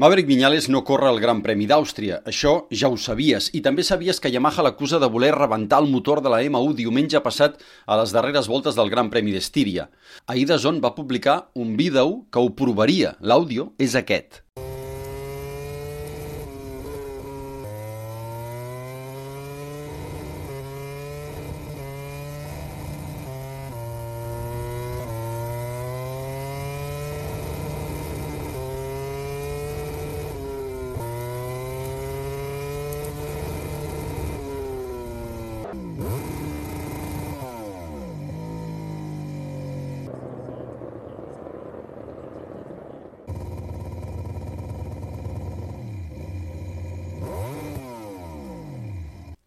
Maverick Viñales no corre el Gran Premi d'Àustria, això ja ho sabies, i també sabies que Yamaha l'acusa de voler rebentar el motor de la M1 diumenge passat a les darreres voltes del Gran Premi d'Estíria. Ahir Dazón va publicar un vídeo que ho provaria, l'àudio és aquest.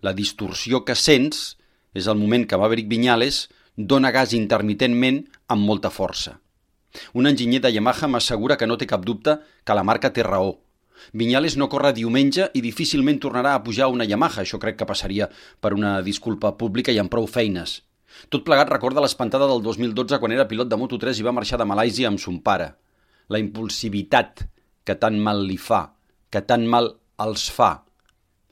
La distorsió que sents és el moment que Maverick Viñales dona gas intermitentment amb molta força. Un enginyer de Yamaha m'assegura que no té cap dubte que la marca té raó. Viñales no corre diumenge i difícilment tornarà a pujar una Yamaha, això crec que passaria per una disculpa pública i amb prou feines. Tot plegat recorda l'espantada del 2012 quan era pilot de Moto3 i va marxar de Malàisia amb son pare. La impulsivitat que tant mal li fa, que tant mal els fa,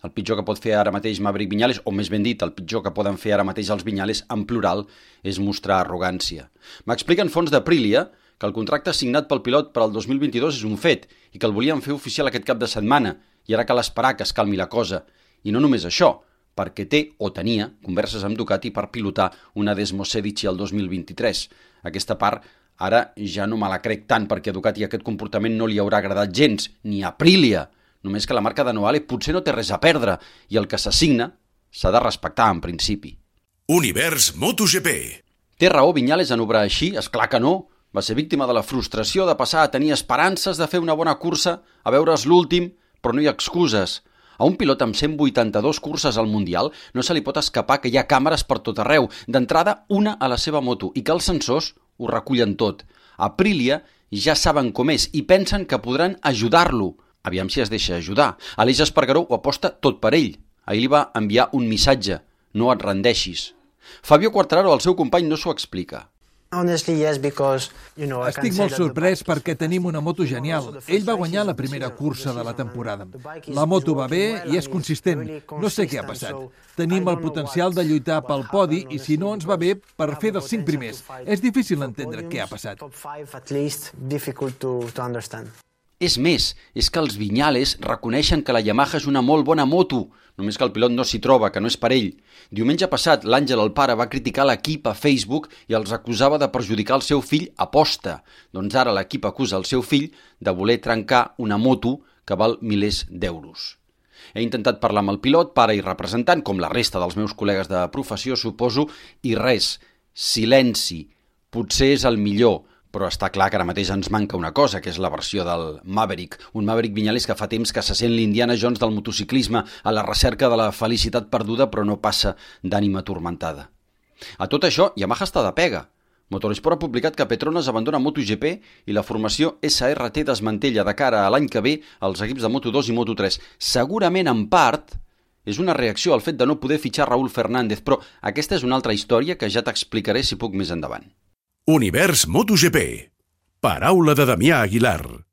el pitjor que pot fer ara mateix Maverick Viñales, o més ben dit, el pitjor que poden fer ara mateix els Viñales, en plural, és mostrar arrogància. M'expliquen fons d'Aprilia que el contracte signat pel pilot per al 2022 és un fet i que el volien fer oficial aquest cap de setmana i ara cal esperar que es calmi la cosa. I no només això, perquè té o tenia converses amb Ducati per pilotar una Desmo Sedici el 2023. Aquesta part ara ja no me la crec tant perquè a Ducati aquest comportament no li haurà agradat gens, ni a Aprilia. Només que la marca de Noale potser no té res a perdre i el que s'assigna s'ha de respectar en principi. Univers MotoGP. Té raó Vinyales en obrar així? És clar que no. Va ser víctima de la frustració de passar a tenir esperances de fer una bona cursa, a veure's l'últim, però no hi ha excuses. A un pilot amb 182 curses al Mundial no se li pot escapar que hi ha càmeres per tot arreu, d'entrada una a la seva moto, i que els sensors ho recullen tot. A Aprilia ja saben com és i pensen que podran ajudar-lo, Aviam si es deixa ajudar. Aleix Espargaró ho aposta tot per ell. Ahir li va enviar un missatge. No et rendeixis. Fabio Quartararo, el seu company, no s'ho explica. Honestly, yes, because, you know, I Estic molt sorprès perquè tenim una moto genial. Ell va guanyar la primera cursa de la temporada. La moto va bé i és consistent. No sé què ha passat. Tenim el potencial de lluitar pel podi i si no ens va bé per fer dels cinc primers. És difícil entendre què ha passat. És més, és que els Vinyales reconeixen que la Yamaha és una molt bona moto, només que el pilot no s'hi troba, que no és per ell. Diumenge passat, l'Àngel, el pare, va criticar l'equip a Facebook i els acusava de perjudicar el seu fill a posta. Doncs ara l'equip acusa el seu fill de voler trencar una moto que val milers d'euros. He intentat parlar amb el pilot, pare i representant, com la resta dels meus col·legues de professió, suposo, i res, silenci. Potser és el millor, però està clar que ara mateix ens manca una cosa, que és la versió del Maverick, un Maverick Vinyales que fa temps que se sent l'Indiana Jones del motociclisme a la recerca de la felicitat perduda però no passa d'ànima turmentada. A tot això, Yamaha està de pega. Motorsport ha publicat que Petronas abandona MotoGP i la formació SRT desmantella de cara a l'any que ve els equips de Moto2 i Moto3. Segurament, en part, és una reacció al fet de no poder fitxar Raúl Fernández, però aquesta és una altra història que ja t'explicaré si puc més endavant. Univers MotoGP. Paraula de Damià Aguilar.